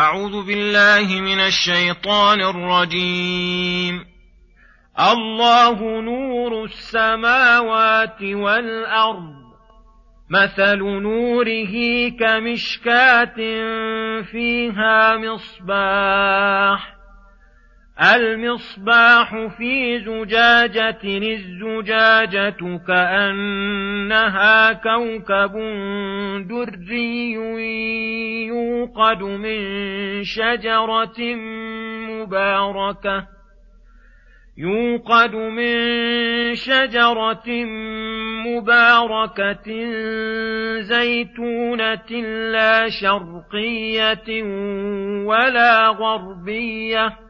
أعوذ بالله من الشيطان الرجيم. الله نور السماوات والأرض. مثل نوره كمشكاة فيها مصباح. المصباح في زجاجة الزجاجة كأنها كوكب دري يوقد من شجرة مباركة. يوقد من شجرة مباركة زيتونة لا شرقية ولا غربية.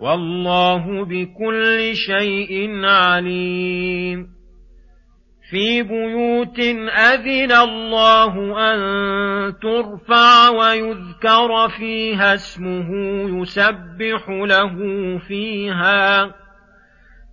والله بكل شيء عليم. في بيوت أذن الله أن ترفع ويذكر فيها اسمه يسبح له فيها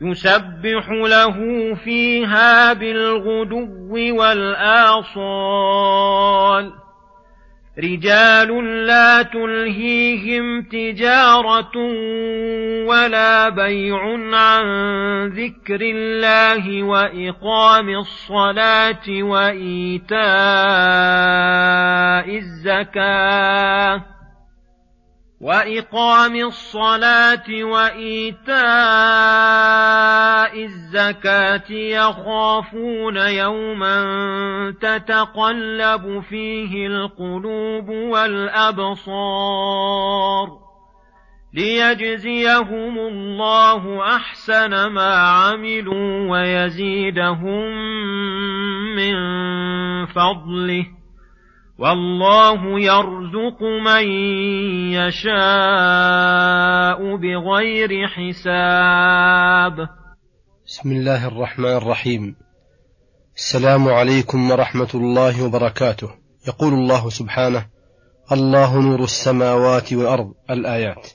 يسبح له فيها بالغدو والآصال. رجال لا تلهيهم تجارة ولا بيع عن ذكر الله وإقام الصلاة وإيتاء الزكاة. وإقام الصلاة وإيتاء الزكاة يخافون يوما تتقلب فيه القلوب والأبصار ليجزيهم الله أحسن ما عملوا ويزيدهم من فضله والله يرزق من يشاء بغير حساب. بسم الله الرحمن الرحيم. السلام عليكم ورحمة الله وبركاته. يقول الله سبحانه الله نور السماوات والأرض. الآيات.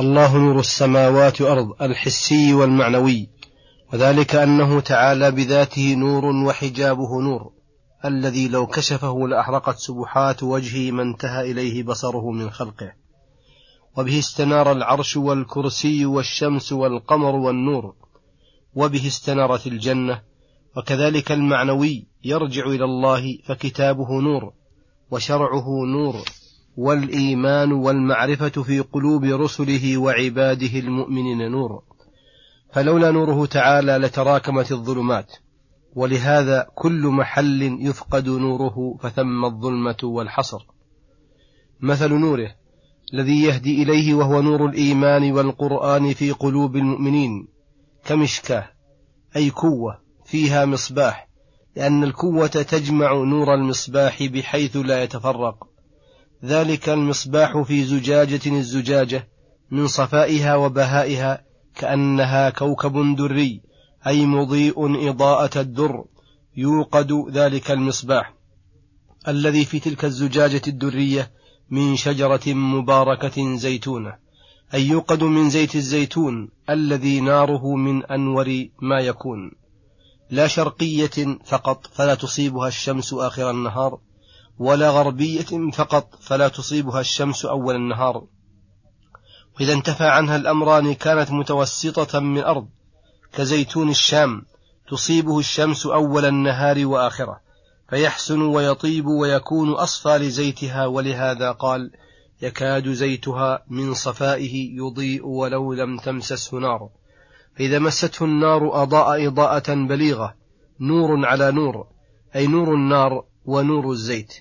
الله نور السماوات والأرض الحسي والمعنوي. وذلك أنه تعالى بذاته نور وحجابه نور. الذي لو كشفه لأحرقت سبحات وجهه ما انتهى إليه بصره من خلقه. وبه استنار العرش والكرسي والشمس والقمر والنور. وبه استنارت الجنة. وكذلك المعنوي يرجع إلى الله فكتابه نور. وشرعه نور. والإيمان والمعرفة في قلوب رسله وعباده المؤمنين نور. فلولا نوره تعالى لتراكمت الظلمات. ولهذا كل محل يفقد نوره فثم الظلمة والحصر. مثل نوره الذي يهدي إليه وهو نور الإيمان والقرآن في قلوب المؤمنين كمشكاة أي كوة فيها مصباح لأن الكوة تجمع نور المصباح بحيث لا يتفرق. ذلك المصباح في زجاجة الزجاجة من صفائها وبهائها كأنها كوكب دري. أي مضيء إضاءة الدر يوقد ذلك المصباح الذي في تلك الزجاجة الدرية من شجرة مباركة زيتونة أي يوقد من زيت الزيتون الذي ناره من أنور ما يكون. لا شرقية فقط فلا تصيبها الشمس آخر النهار ولا غربية فقط فلا تصيبها الشمس أول النهار. وإذا انتفى عنها الأمران كانت متوسطة من أرض كزيتون الشام تصيبه الشمس أول النهار وآخرة فيحسن ويطيب ويكون أصفى لزيتها ولهذا قال يكاد زيتها من صفائه يضيء ولو لم تمسسه نار. فإذا مسته النار أضاء إضاءة بليغة نور على نور أي نور النار ونور الزيت.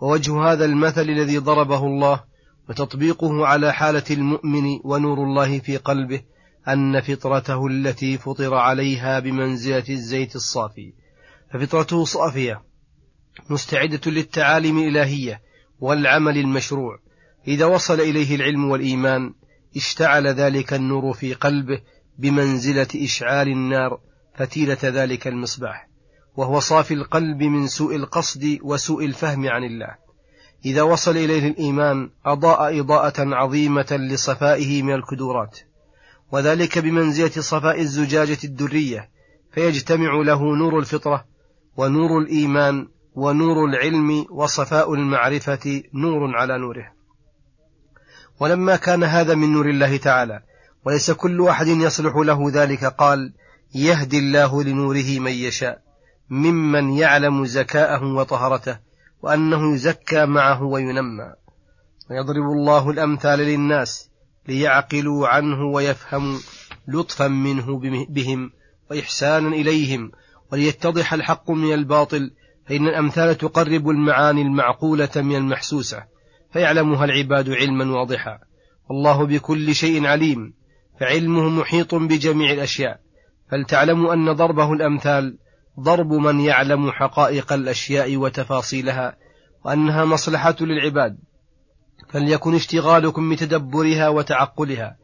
ووجه هذا المثل الذي ضربه الله وتطبيقه على حالة المؤمن ونور الله في قلبه أن فطرته التي فطر عليها بمنزلة الزيت الصافي. ففطرته صافية مستعدة للتعاليم الإلهية والعمل المشروع. إذا وصل إليه العلم والإيمان اشتعل ذلك النور في قلبه بمنزلة إشعال النار فتيلة ذلك المصباح. وهو صافي القلب من سوء القصد وسوء الفهم عن الله. إذا وصل إليه الإيمان أضاء إضاءة عظيمة لصفائه من الكدورات. وذلك بمنزلة صفاء الزجاجة الدرية فيجتمع له نور الفطرة ونور الإيمان ونور العلم وصفاء المعرفة نور على نوره. ولما كان هذا من نور الله تعالى وليس كل أحد يصلح له ذلك قال يهدي الله لنوره من يشاء ممن يعلم زكاءه وطهرته وأنه يزكى معه وينمى. ويضرب الله الأمثال للناس ليعقلوا عنه ويفهموا لطفا منه بهم وإحسانا إليهم. وليتضح الحق من الباطل فإن الأمثال تقرب المعاني المعقولة من المحسوسة فيعلمها العباد علما واضحا. والله بكل شيء عليم فعلمه محيط بجميع الأشياء. فلتعلموا أن ضربه الأمثال ضرب من يعلم حقائق الأشياء وتفاصيلها وأنها مصلحة للعباد. فليكن اشتغالكم بتدبرها وتعقلها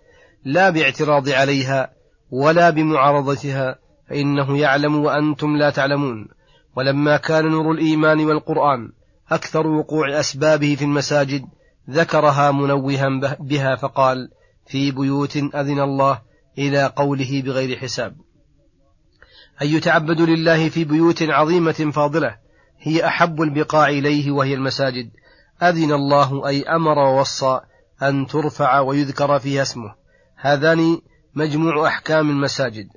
لا باعتراض عليها ولا بمعارضتها فإنه يعلم وأنتم لا تعلمون. ولما كان نور الإيمان والقرآن أكثر وقوع أسبابه في المساجد ذكرها منوها بها فقال في بيوت أذن الله إلى قوله بغير حساب. أن يتعبد لله في بيوت عظيمة فاضلة هي أحب البقاع إليه وهي المساجد. أذن الله أي أمر ووصى أن ترفع ويذكر فيها اسمه. هذان مجموع أحكام المساجد.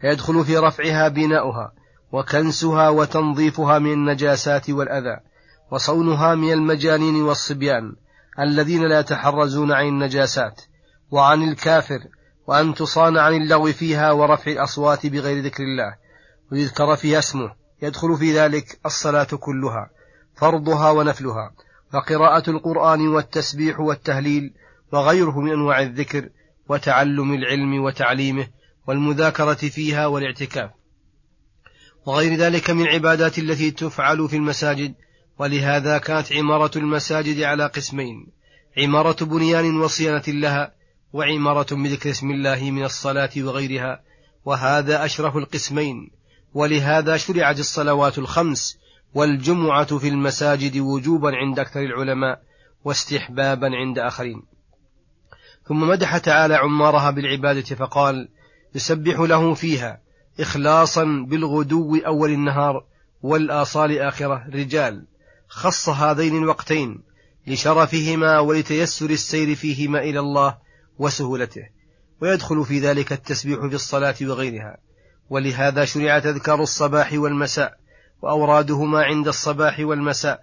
فيدخل في رفعها بناؤها وكنسها وتنظيفها من النجاسات والأذى وصونها من المجانين والصبيان الذين لا يتحرزون عن النجاسات وعن الكافر وأن تصان عن اللغو فيها ورفع الأصوات بغير ذكر الله. ويذكر فيها اسمه. يدخل في ذلك الصلاة كلها فرضها ونفلها. وقراءة القرآن والتسبيح والتهليل وغيره من أنواع الذكر وتعلم العلم وتعليمه والمذاكرة فيها والاعتكاف. وغير ذلك من عبادات التي تفعل في المساجد ولهذا كانت عمارة المساجد على قسمين عمارة بنيان وصيانة لها وعمارة بذكر اسم الله من الصلاة وغيرها وهذا أشرف القسمين. ولهذا شرعت الصلوات الخمس والجمعة في المساجد وجوبا عند أكثر العلماء واستحبابا عند آخرين. ثم مدح تعالى عمارها بالعبادة فقال يسبح له فيها إخلاصا بالغدو أول النهار والآصال آخرة. رجال خص هذين الوقتين لشرفهما ولتيسر السير فيهما إلى الله وسهولته ويدخل في ذلك التسبيح في الصلاة وغيرها. ولهذا شرع تذكار الصباح والمساء وأورادهما عند الصباح والمساء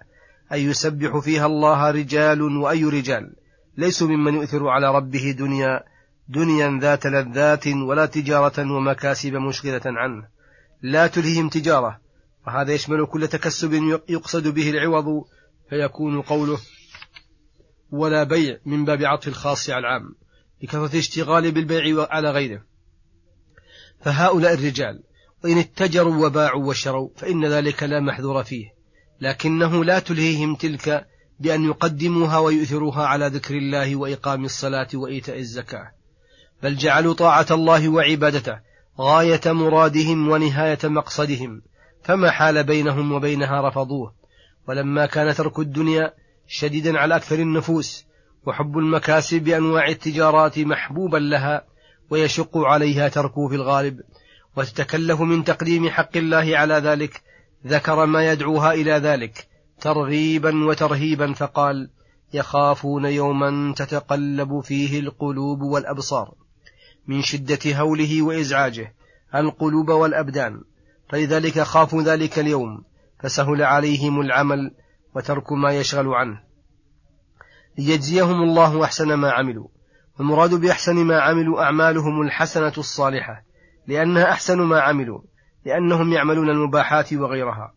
أن يسبح فيها الله رجال وأي رجال. ليسوا ممن يؤثر على ربه دنيا دنيا ذات لذات ولا تجارة ومكاسب مشغلة عنه. لا تلههم تجارة وهذا يشمل كل تكسب يقصد به العوض فيكون قوله ولا بيع من باب عطف الخاص على العام لكثرة الاشتغال بالبيع على غيره. فهؤلاء الرجال وإن اتجروا وباعوا وشروا فإن ذلك لا محذور فيه. لكنه لا تلهيهم تلك بأن يقدموها ويؤثروها على ذكر الله وإقام الصلاة وإيتاء الزكاة. بل جعلوا طاعة الله وعبادته غاية مرادهم ونهاية مقصدهم. فما حال بينهم وبينها رفضوه. ولما كان ترك الدنيا شديدا على أكثر النفوس وحب المكاسب بأنواع التجارات محبوبا لها ويشق عليها تركه في الغالب وتتكلف من تقديم حق الله على ذلك ذكر ما يدعوها إلى ذلك ترغيبا وترهيبا فقال يخافون يوما تتقلب فيه القلوب والأبصار من شدة هوله وإزعاجه القلوب والأبدان فلذلك خافوا ذلك اليوم فسهل عليهم العمل وترك ما يشغل عنه. ليجزيهم الله أحسن ما عملوا والمراد بأحسن ما عملوا أعمالهم الحسنة الصالحة لأنها أحسن ما عملوا لأنهم يعملون المباحات وغيرها.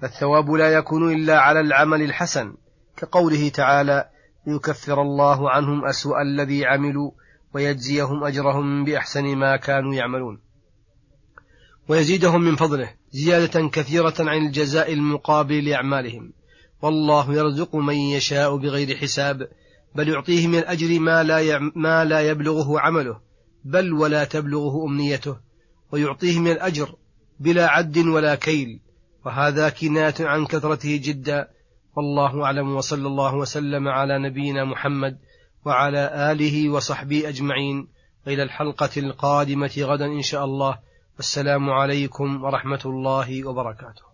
فالثواب لا يكون إلا على العمل الحسن كقوله تعالى ليكفر الله عنهم أسوأ الذي عملوا ويجزيهم أجرهم بأحسن ما كانوا يعملون. ويزيدهم من فضله زيادة كثيرة عن الجزاء المقابل لأعمالهم. والله يرزق من يشاء بغير حساب بل يعطيه من الأجر ما لا, ما لا يبلغه عمله. بل ولا تبلغه أمنيته ويعطيه من الأجر بلا عد ولا كيل وهذا كناية عن كثرته جدا. والله أعلم وصلى الله وسلم على نبينا محمد وعلى آله وصحبه أجمعين. إلى الحلقة القادمة غدا إن شاء الله. والسلام عليكم ورحمة الله وبركاته.